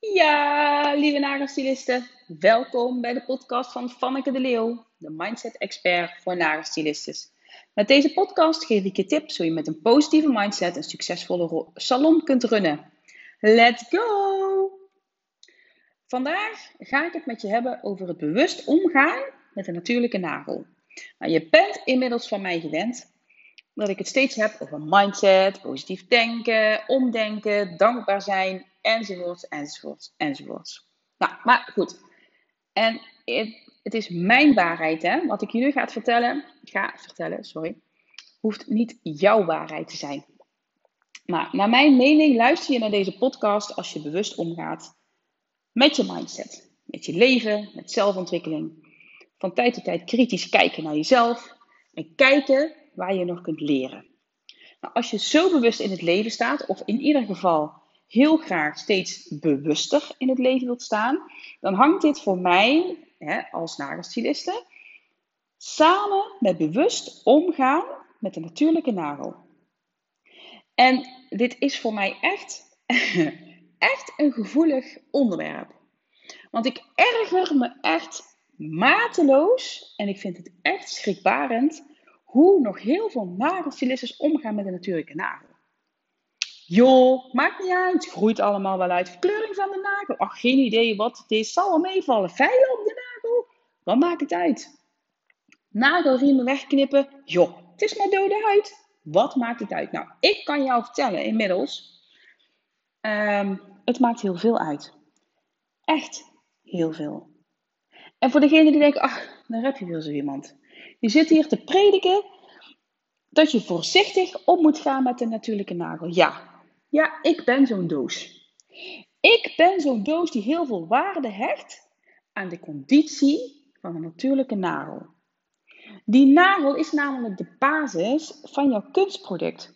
Ja, lieve nagelstylisten, welkom bij de podcast van Vanneke de Leeuw, de mindset expert voor nagelstylistes. Met deze podcast geef ik je tips hoe je met een positieve mindset een succesvolle salon kunt runnen. Let's go! Vandaag ga ik het met je hebben over het bewust omgaan met een natuurlijke nagel. Nou, je bent inmiddels van mij gewend dat ik het steeds heb over mindset, positief denken, omdenken, dankbaar zijn, enzovoorts, enzovoorts, enzovoorts. Nou, maar goed. En het, het is mijn waarheid, hè. Wat ik jullie ga vertellen, ga vertellen, sorry, hoeft niet jouw waarheid te zijn. Maar naar mijn mening luister je naar deze podcast als je bewust omgaat met je mindset, met je leven, met zelfontwikkeling. Van tijd tot tijd kritisch kijken naar jezelf en kijken waar je nog kunt leren. Nou, als je zo bewust in het leven staat, of in ieder geval heel graag steeds bewuster in het leven wilt staan, dan hangt dit voor mij hè, als nagelstyliste samen met bewust omgaan met de natuurlijke nagel. En dit is voor mij echt, echt een gevoelig onderwerp. Want ik erger me echt mateloos en ik vind het echt schrikbarend hoe nog heel veel nagelstylistes omgaan met de natuurlijke nagel. Joh, maakt niet uit. Groeit allemaal wel uit. Verkleuring van de nagel. Ach, geen idee wat het is. Zal wel meevallen. Veilen op de nagel. Wat maakt het uit? Nagelriemen wegknippen. Joh, het is maar dode huid. Wat maakt het uit? Nou, ik kan jou vertellen inmiddels. Um, het maakt heel veel uit. Echt heel veel. En voor degene die denken, ach, daar heb je weer zo iemand. Je zit hier te prediken dat je voorzichtig om moet gaan met de natuurlijke nagel. Ja, ja, ik ben zo'n doos. Ik ben zo'n doos die heel veel waarde hecht aan de conditie van een natuurlijke nagel. Die nagel is namelijk de basis van jouw kunstproduct.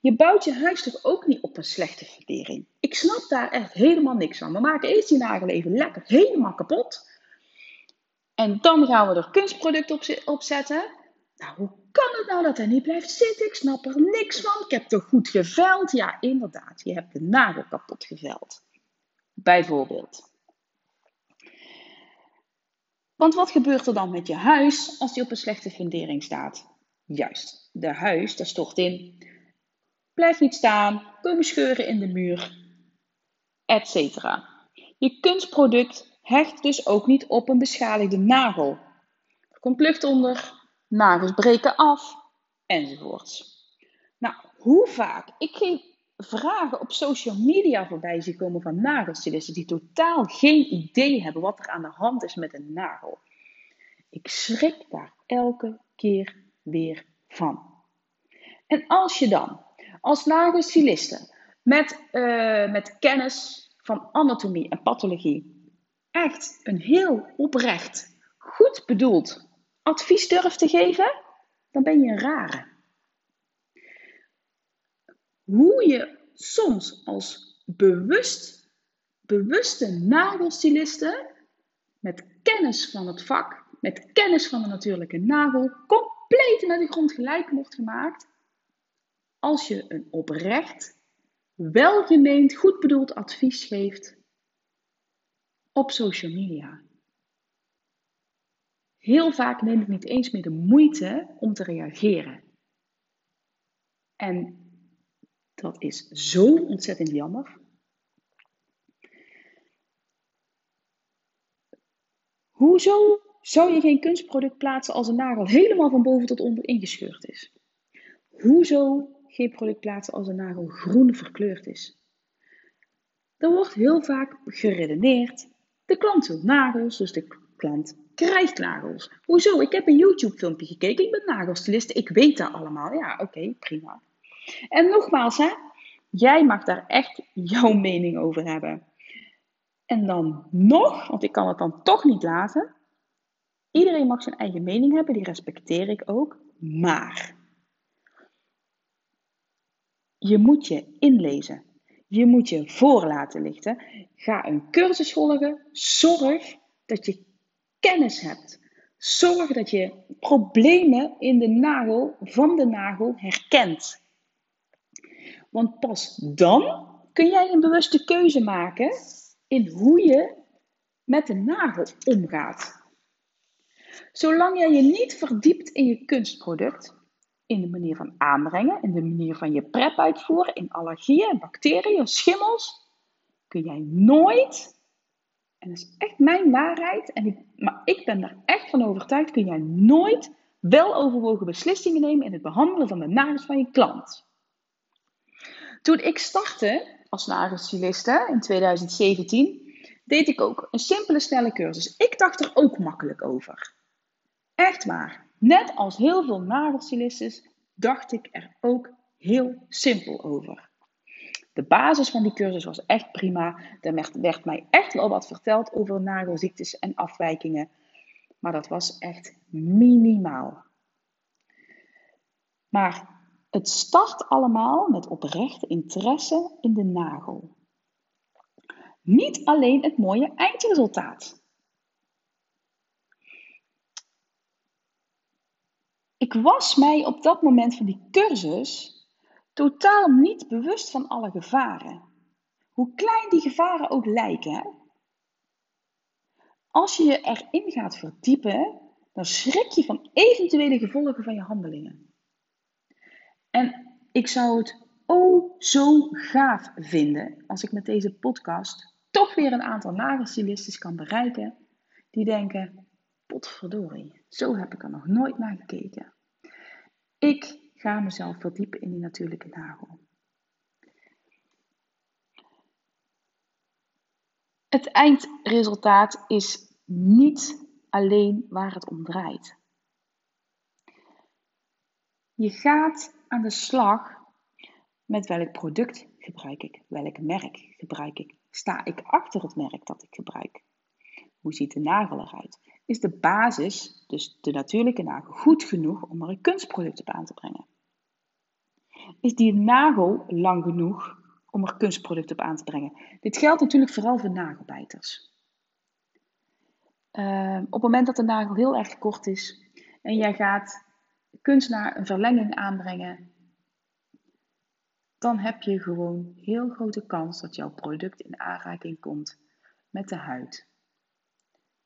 Je bouwt je huis toch ook niet op een slechte fundering? Ik snap daar echt helemaal niks van. We maken eerst die nagel even lekker helemaal kapot. En dan gaan we er kunstproduct op, op zetten. Nou, hoe kan het nou dat hij niet blijft zitten? Ik snap er niks van. Ik heb toch goed geveld? Ja, inderdaad. Je hebt de nagel kapot geveld. Bijvoorbeeld. Want wat gebeurt er dan met je huis als die op een slechte fundering staat? Juist, de huis, daar stort in. Blijft niet staan, komen scheuren in de muur, etc. Je kunstproduct hecht dus ook niet op een beschadigde nagel. Er komt lucht onder, nagels breken af, enzovoorts. Nou, hoe vaak ik geen vragen op social media voorbij zie komen van nagelstylisten die totaal geen idee hebben wat er aan de hand is met een nagel. Ik schrik daar elke keer weer van. En als je dan als nagelstyliste met, uh, met kennis van anatomie en pathologie echt een heel oprecht, goed bedoeld advies durft te geven, dan ben je een rare. Hoe je soms als bewust, bewuste nagelstyliste met kennis van het vak, met kennis van de natuurlijke nagel, compleet naar de grond gelijk wordt gemaakt als je een oprecht, welgemeend, goed bedoeld advies geeft op social media. Heel vaak neem ik niet eens meer de moeite om te reageren. En dat is zo ontzettend jammer. Hoezo zou je geen kunstproduct plaatsen als een nagel helemaal van boven tot onder ingescheurd is? Hoezo geen product plaatsen als een nagel groen verkleurd is? Er wordt heel vaak geredeneerd. De klant wil nagels, dus de klant krijgt nagels. Hoezo? Ik heb een YouTube filmpje gekeken. Ik ben nagelstiliste. Ik weet dat allemaal. Ja, oké, prima. En nogmaals, hè, jij mag daar echt jouw mening over hebben. En dan nog, want ik kan het dan toch niet laten. Iedereen mag zijn eigen mening hebben, die respecteer ik ook. Maar je moet je inlezen. Je moet je voor laten lichten. Ga een cursus volgen. Zorg dat je kennis hebt. Zorg dat je problemen in de nagel van de nagel herkent. Want pas dan kun jij een bewuste keuze maken in hoe je met de nagel omgaat. Zolang jij je niet verdiept in je kunstproduct, in de manier van aanbrengen, in de manier van je prep uitvoeren, in allergieën, bacteriën, schimmels, kun jij nooit, en dat is echt mijn waarheid, en ik, maar ik ben er echt van overtuigd, kun jij nooit wel overwogen beslissingen nemen in het behandelen van de nagels van je klant. Toen ik startte als nagelstyliste in 2017, deed ik ook een simpele, snelle cursus. Ik dacht er ook makkelijk over. Echt waar. Net als heel veel nagelstylistes dacht ik er ook heel simpel over. De basis van die cursus was echt prima. Er werd, mij echt wel wat verteld over nagelziektes en afwijkingen. Maar dat was echt minimaal. Maar het start allemaal met oprechte interesse in de nagel. Niet alleen het mooie eindresultaat. Ik was mij op dat moment van die cursus totaal niet bewust van alle gevaren. Hoe klein die gevaren ook lijken. Als je je erin gaat verdiepen, dan schrik je van eventuele gevolgen van je handelingen. En ik zou het oh zo gaaf vinden als ik met deze podcast toch weer een aantal nagelstylistes kan bereiken die denken, potverdorie, zo heb ik er nog nooit naar gekeken. Ik ga mezelf verdiepen in die natuurlijke nagel. Het eindresultaat is niet alleen waar het om draait. Je gaat aan de slag met welk product gebruik ik, welk merk gebruik ik, sta ik achter het merk dat ik gebruik. Hoe ziet de nagel eruit? Is de basis, dus de natuurlijke nagel, goed genoeg om er een kunstproduct op aan te brengen? Is die nagel lang genoeg om er kunstproduct op aan te brengen? Dit geldt natuurlijk vooral voor nagelbijters. Uh, op het moment dat de nagel heel erg kort is en jij gaat kunstenaar een verlenging aanbrengen, dan heb je gewoon heel grote kans dat jouw product in aanraking komt met de huid.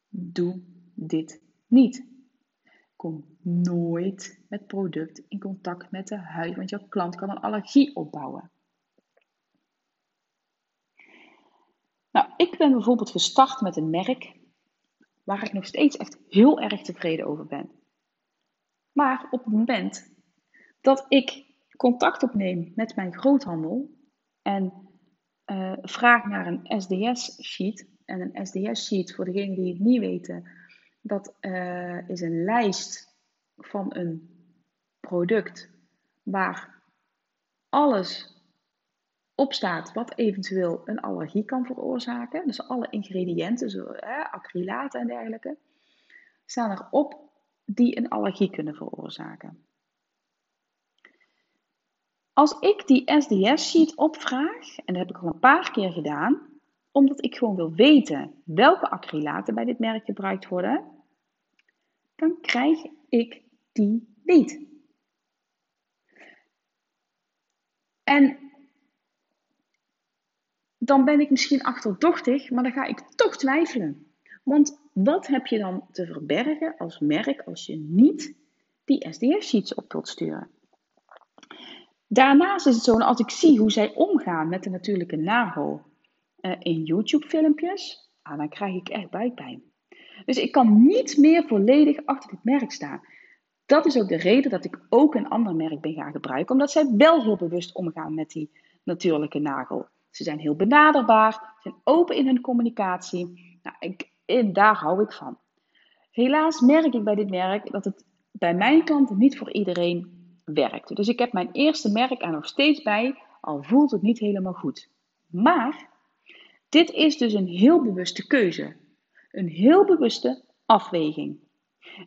Doe dit niet. Kom nooit met product in contact met de huid, want jouw klant kan een allergie opbouwen. Nou, ik ben bijvoorbeeld gestart met een merk waar ik nog steeds echt heel erg tevreden over ben. Maar op het moment dat ik contact opneem met mijn groothandel en uh, vraag naar een SDS-sheet, en een SDS-sheet, voor degenen die het niet weten, dat uh, is een lijst van een product waar alles op staat wat eventueel een allergie kan veroorzaken. Dus alle ingrediënten, zo, acrylaten en dergelijke, staan erop die een allergie kunnen veroorzaken. Als ik die SDS-sheet opvraag, en dat heb ik al een paar keer gedaan, omdat ik gewoon wil weten welke acrylaten bij dit merk gebruikt worden, dan krijg ik die niet. En dan ben ik misschien achterdochtig, maar dan ga ik toch twijfelen. Want wat heb je dan te verbergen als merk als je niet die SDS-sheets op wilt sturen? Daarnaast is het zo, als ik zie hoe zij omgaan met de natuurlijke nagel uh, in YouTube-filmpjes, ah, dan krijg ik echt buikpijn. Dus ik kan niet meer volledig achter dit merk staan. Dat is ook de reden dat ik ook een ander merk ben gaan gebruiken, omdat zij wel heel bewust omgaan met die natuurlijke nagel. Ze zijn heel benaderbaar, zijn open in hun communicatie. Nou, ik, en daar hou ik van. Helaas merk ik bij dit merk dat het bij mijn klanten niet voor iedereen werkt. Dus ik heb mijn eerste merk er nog steeds bij, al voelt het niet helemaal goed. Maar dit is dus een heel bewuste keuze. Een heel bewuste afweging.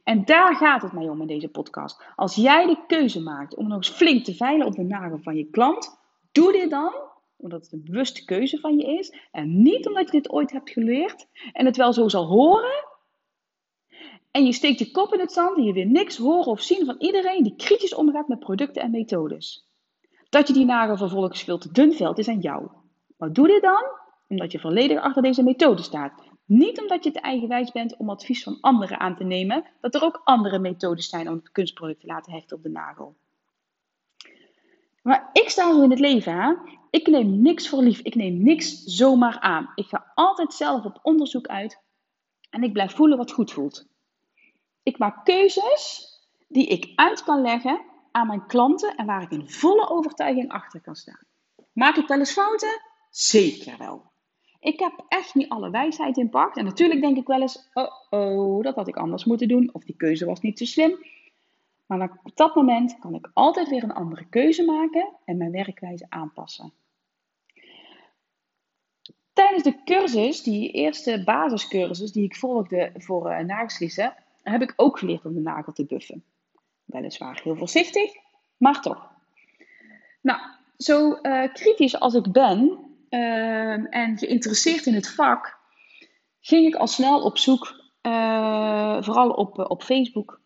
En daar gaat het mij om in deze podcast. Als jij de keuze maakt om nog eens flink te veilen op de nagel van je klant, doe dit dan omdat het een bewuste keuze van je is. En niet omdat je dit ooit hebt geleerd en het wel zo zal horen. En je steekt je kop in het zand en je wil niks horen of zien van iedereen die kritisch omgaat met producten en methodes. Dat je die nagel vervolgens veel te dun velt is aan jou. Maar doe dit dan omdat je volledig achter deze methode staat. Niet omdat je te eigenwijs bent om advies van anderen aan te nemen, dat er ook andere methodes zijn om het kunstproduct te laten hechten op de nagel. Maar ik sta zo in het leven? Ik neem niks voor lief. Ik neem niks zomaar aan. Ik ga altijd zelf op onderzoek uit en ik blijf voelen wat goed voelt. Ik maak keuzes die ik uit kan leggen aan mijn klanten en waar ik in volle overtuiging achter kan staan. Maak ik wel eens fouten? Zeker wel. Ik heb echt niet alle wijsheid in pacht. En natuurlijk denk ik wel eens: oh, oh, dat had ik anders moeten doen. Of die keuze was niet zo slim. Maar op dat moment kan ik altijd weer een andere keuze maken en mijn werkwijze aanpassen. Tijdens de cursus, die eerste basiscursus die ik volgde voor uh, heb ik ook geleerd om de nagel te buffen. Weliswaar heel voorzichtig, maar toch. Nou, zo uh, kritisch als ik ben uh, en geïnteresseerd in het vak, ging ik al snel op zoek, uh, vooral op, op Facebook,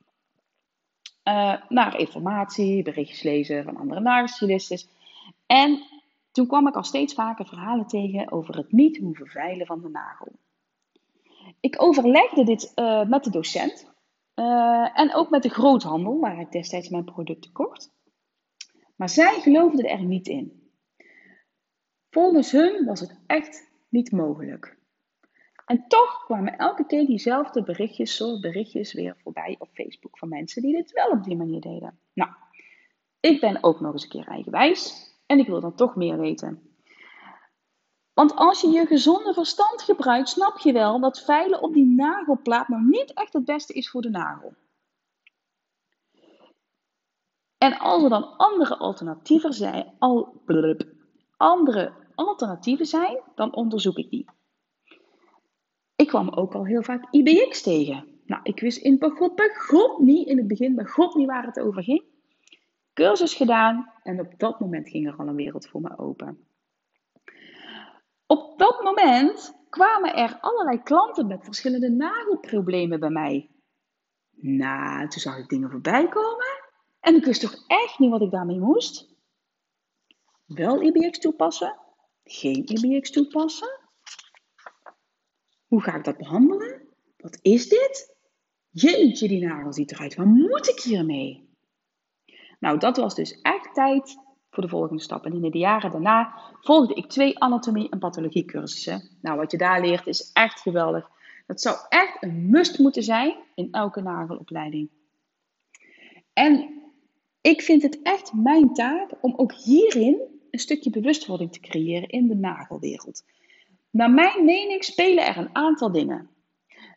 naar informatie, berichtjes lezen van andere nagelstilisten. En toen kwam ik al steeds vaker verhalen tegen over het niet hoeven veilen van de nagel. Ik overlegde dit met de docent en ook met de groothandel, waar ik destijds mijn producten kocht. Maar zij geloofden er niet in. Volgens hun was het echt niet mogelijk. En toch kwamen elke keer diezelfde berichtjes, soort berichtjes weer voorbij op Facebook van mensen die dit wel op die manier deden. Nou, ik ben ook nog eens een keer eigenwijs en ik wil dan toch meer weten. Want als je je gezonde verstand gebruikt, snap je wel dat veilen op die nagelplaat nog niet echt het beste is voor de nagel. En als er dan andere alternatieven zijn, al, andere alternatieven zijn, dan onderzoek ik die. Ik kwam ook al heel vaak IBX tegen. Nou, ik wist in bij God, niet, in het begin bij God niet waar het over ging. Cursus gedaan en op dat moment ging er al een wereld voor me open. Op dat moment kwamen er allerlei klanten met verschillende nagelproblemen bij mij. Nou, toen zag ik dingen voorbij komen en ik wist toch echt niet wat ik daarmee moest. Wel IBX toepassen? Geen IBX toepassen? Hoe ga ik dat behandelen? Wat is dit? Jeetje, die nagel ziet eruit. Waar moet ik hiermee? Nou, dat was dus echt tijd voor de volgende stap. En in de jaren daarna volgde ik twee anatomie- en pathologie cursussen. Nou, wat je daar leert is echt geweldig. Dat zou echt een must moeten zijn in elke nagelopleiding. En ik vind het echt mijn taak om ook hierin een stukje bewustwording te creëren in de nagelwereld. Naar mijn mening spelen er een aantal dingen.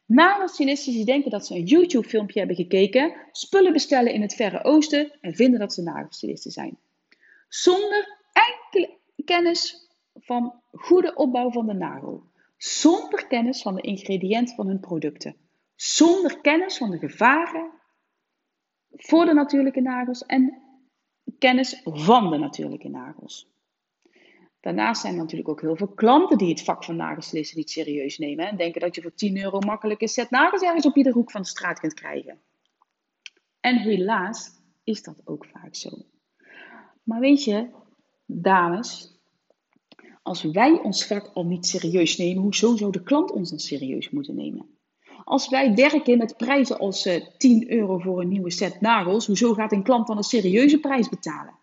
Nagelstylisten die denken dat ze een YouTube-filmpje hebben gekeken, spullen bestellen in het Verre Oosten en vinden dat ze nagelstylisten zijn zonder enkele kennis van goede opbouw van de nagel, zonder kennis van de ingrediënten van hun producten, zonder kennis van de gevaren voor de natuurlijke nagels en kennis van de natuurlijke nagels. Daarnaast zijn er natuurlijk ook heel veel klanten die het vak van nagelslissen niet serieus nemen en denken dat je voor 10 euro makkelijk een set nagels ergens op ieder hoek van de straat kunt krijgen. En helaas is dat ook vaak zo. Maar weet je, dames, als wij ons vak al niet serieus nemen, hoezo zou de klant ons dan serieus moeten nemen? Als wij werken met prijzen als 10 eh, euro voor een nieuwe set nagels, hoezo gaat een klant dan een serieuze prijs betalen?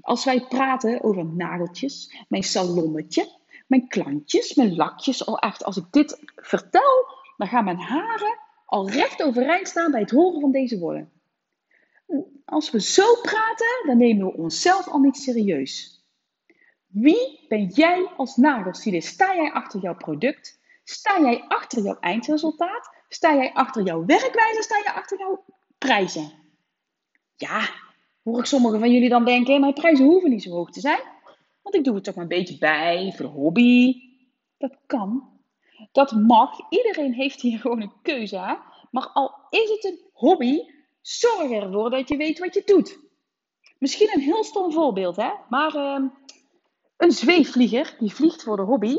Als wij praten over nageltjes, mijn salonnetje, mijn klantjes, mijn lakjes, al echt, als ik dit vertel, dan gaan mijn haren al recht overeind staan bij het horen van deze woorden. Als we zo praten, dan nemen we onszelf al niet serieus. Wie ben jij als nagelstylist? Sta jij achter jouw product? Sta jij achter jouw eindresultaat? Sta jij achter jouw werkwijze? Sta jij achter jouw prijzen? Ja, hoor ik sommigen van jullie dan denken, mijn prijzen hoeven niet zo hoog te zijn. Want ik doe het toch maar een beetje bij, voor de hobby. Dat kan. Dat mag. Iedereen heeft hier gewoon een keuze. Maar al is het een hobby, Zorg ervoor dat je weet wat je doet. Misschien een heel stom voorbeeld, hè? maar uh, een zweefvlieger die vliegt voor de hobby,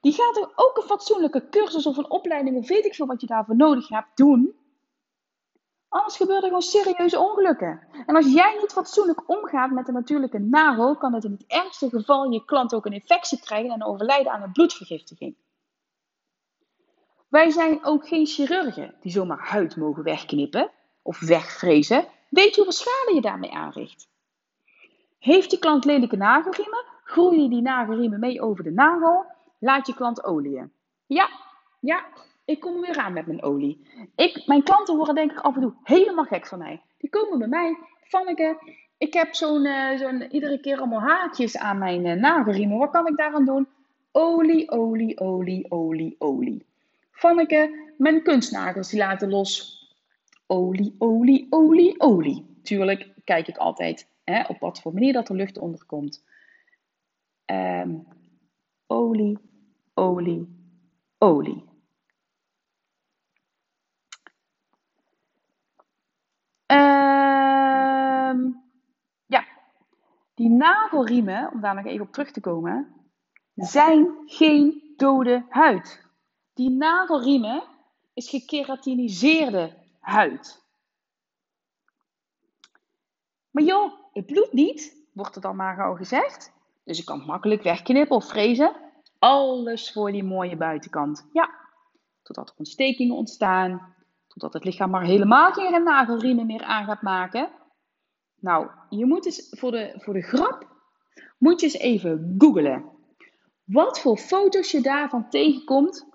die gaat er ook een fatsoenlijke cursus of een opleiding, of weet ik veel wat je daarvoor nodig hebt, doen. Anders gebeuren er gewoon serieuze ongelukken. En als jij niet fatsoenlijk omgaat met de natuurlijke nagel, kan het in het ergste geval je klant ook een infectie krijgen en overlijden aan een bloedvergiftiging. Wij zijn ook geen chirurgen die zomaar huid mogen wegknippen of wegvrezen. Weet je hoeveel schade je daarmee aanricht? Heeft je klant lelijke nagelriemen? Groei je die nagelriemen mee over de nagel? Laat je klant olieën. Ja, ja, ik kom weer aan met mijn olie. Ik, mijn klanten worden denk ik af en toe helemaal gek van mij. Die komen bij mij, Vanneke, ik heb zo'n, uh, zo'n iedere keer allemaal haartjes aan mijn uh, nagelriemen. Wat kan ik daaraan doen? Olie, olie, olie, olie, olie. Vanneke, mijn kunstnagels die laten los. Olie, olie, olie, olie. Tuurlijk kijk ik altijd hè, op wat voor manier dat er lucht onder komt. Um, olie, olie, olie. Um, ja, die nagelriemen, om daar nog even op terug te komen, zijn geen dode huid. Die nagelriemen is gekeratiniseerde huid. Maar joh, het bloedt niet, wordt er dan maar gauw gezegd. Dus je kan het makkelijk wegknippen of frezen. Alles voor die mooie buitenkant. Ja, totdat er ontstekingen ontstaan. Totdat het lichaam maar helemaal geen nagelriemen meer aan gaat maken. Nou, je moet eens voor de, voor de grap, moet je eens even googlen. Wat voor foto's je daarvan tegenkomt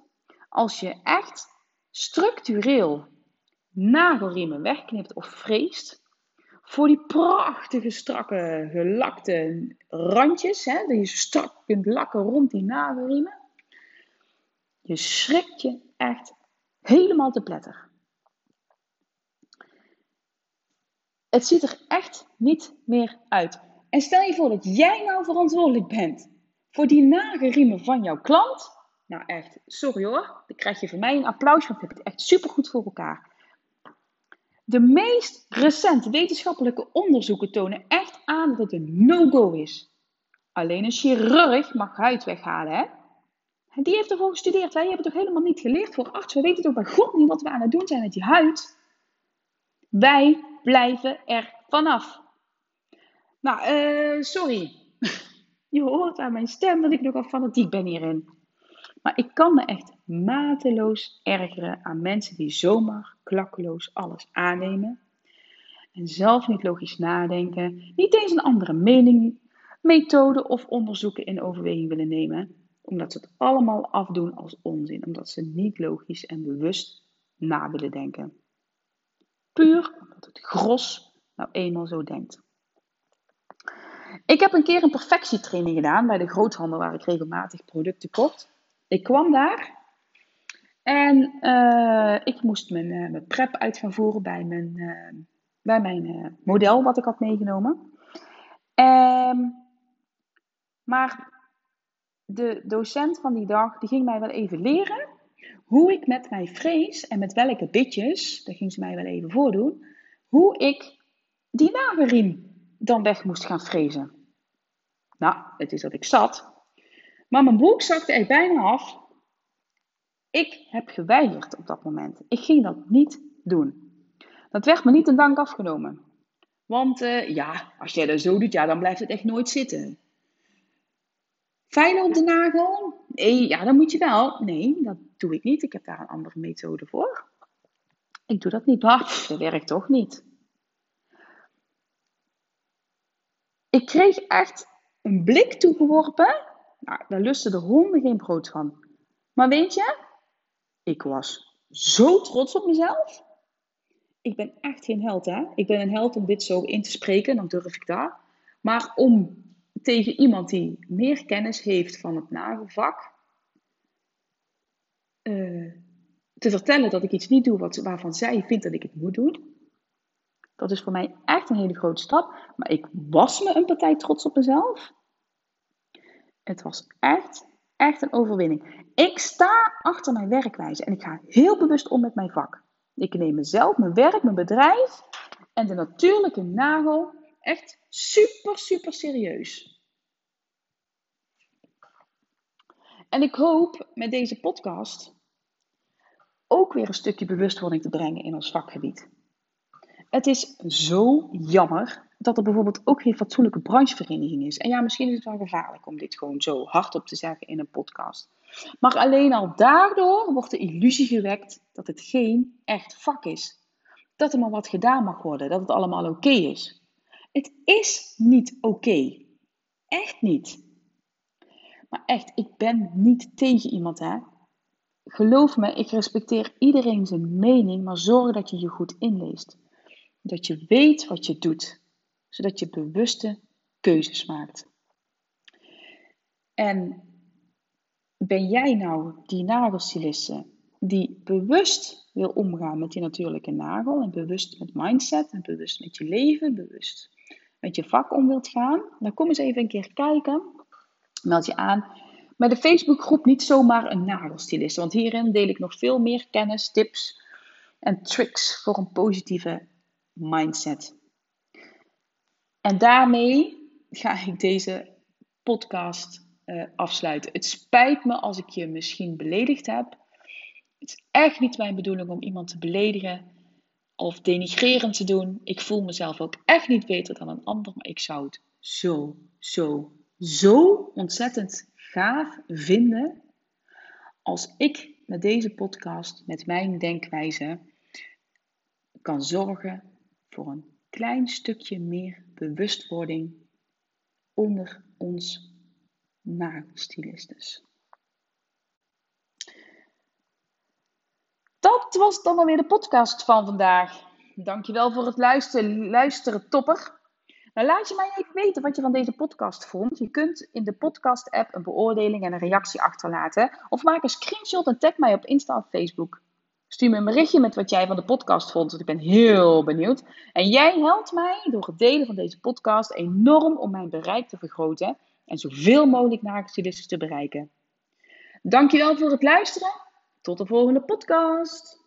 als je echt structureel nagelriemen wegknipt of freest, voor die prachtige, strakke, gelakte randjes, hè, dat je strak kunt lakken rond die nagelriemen, je schrikt je echt helemaal te pletter. Het ziet er echt niet meer uit. En stel je voor dat jij nou verantwoordelijk bent voor die nagelriemen van jouw klant nou echt, sorry hoor. Dan krijg je van mij een applaus, want je hebt het echt supergoed voor elkaar. De meest recente wetenschappelijke onderzoeken tonen echt aan dat het een no-go is. Alleen een chirurg mag huid weghalen, hè? Die heeft ervoor gestudeerd. Wij hebben toch helemaal niet geleerd voor arts. We weten toch bij God niet wat we aan het doen zijn met die huid. Wij blijven er vanaf. Nou, uh, sorry. Je hoort aan mijn stem dat ik nogal fanatiek ben hierin. Maar ik kan me echt mateloos ergeren aan mensen die zomaar klakkeloos alles aannemen. En zelf niet logisch nadenken, niet eens een andere mening, methode of onderzoeken in overweging willen nemen, omdat ze het allemaal afdoen als onzin, omdat ze niet logisch en bewust na willen denken. Puur omdat het gros nou eenmaal zo denkt. Ik heb een keer een perfectietraining gedaan bij de groothandel waar ik regelmatig producten kocht. Ik kwam daar en uh, ik moest mijn, uh, mijn prep uit gaan voeren bij mijn, uh, bij mijn model wat ik had meegenomen. Um, maar de docent van die dag die ging mij wel even leren hoe ik met mijn vrees en met welke bitjes, dat ging ze mij wel even voordoen, hoe ik die nagelriem dan weg moest gaan frezen. Nou, het is dat ik zat maar mijn broek zakte echt bijna af. Ik heb geweigerd op dat moment. Ik ging dat niet doen. Dat werd me niet een dank afgenomen. Want uh, ja, als jij dat zo doet, ja, dan blijft het echt nooit zitten. Fijn op de nagel? Nee, ja, dan moet je wel. Nee, dat doe ik niet. Ik heb daar een andere methode voor. Ik doe dat niet. Maar dat werkt toch niet. Ik kreeg echt een blik toegeworpen nou, daar lusten de honden geen brood van. Maar weet je, ik was zo trots op mezelf. Ik ben echt geen held, hè? Ik ben een held om dit zo in te spreken, dan durf ik dat. Maar om tegen iemand die meer kennis heeft van het nagelvak uh, te vertellen dat ik iets niet doe wat, waarvan zij vindt dat ik het moet doen. Dat is voor mij echt een hele grote stap. Maar ik was me een partij trots op mezelf. Het was echt, echt een overwinning. Ik sta achter mijn werkwijze en ik ga heel bewust om met mijn vak. Ik neem mezelf, mijn werk, mijn bedrijf en de natuurlijke nagel echt super, super serieus. En ik hoop met deze podcast ook weer een stukje bewustwording te brengen in ons vakgebied. het is zo jammer dat er bijvoorbeeld ook geen fatsoenlijke branchevereniging is. En ja, misschien is het wel gevaarlijk om dit gewoon zo hardop te zeggen in een podcast. Maar alleen al daardoor wordt de illusie gewekt dat het geen echt vak is. Dat er maar wat gedaan mag worden, dat het allemaal oké is. Het is niet oké. Echt niet. Maar echt, ik ben niet tegen iemand, hè. Geloof me, ik respecteer iedereen zijn mening, maar zorg dat je je goed inleest. Dat je weet wat je doet, zodat je bewuste keuzes maakt. En ben jij nou die nagelstyliste die bewust wil omgaan met die natuurlijke nagel en bewust met mindset en bewust met je leven, bewust met je vak om wilt gaan, dan kom eens even een keer kijken. Meld je aan bij de Facebookgroep Niet Zomaar een Nagelstylist. Want hierin deel ik nog veel meer kennis, tips en tricks voor een positieve mindset. En daarmee ga ik deze podcast uh, afsluiten. Het spijt me als ik je misschien beledigd heb. Het is echt niet mijn bedoeling om iemand te beledigen of denigrerend te doen. Ik voel mezelf ook echt niet beter dan een ander, maar ik zou het zo, zo, zo ontzettend gaaf vinden als ik met deze podcast, met mijn denkwijze, kan zorgen voor een klein stukje meer bewustwording onder ons nagelstylistes. Dat was dan alweer de podcast van vandaag. Dankjewel voor het luisteren, luisteren topper. Nou, laat je mij even weten wat je van deze podcast vond. Je kunt in de podcast-app een beoordeling en een reactie achterlaten. Of maak een screenshot en tag mij op Insta of Facebook. Stuur me een berichtje met wat jij van de podcast vond, want ik ben heel benieuwd. En jij helpt mij door het delen van deze podcast enorm om mijn bereik te vergroten en zoveel mogelijk nagelstylisten te bereiken. Dankjewel voor het luisteren. Tot de volgende podcast.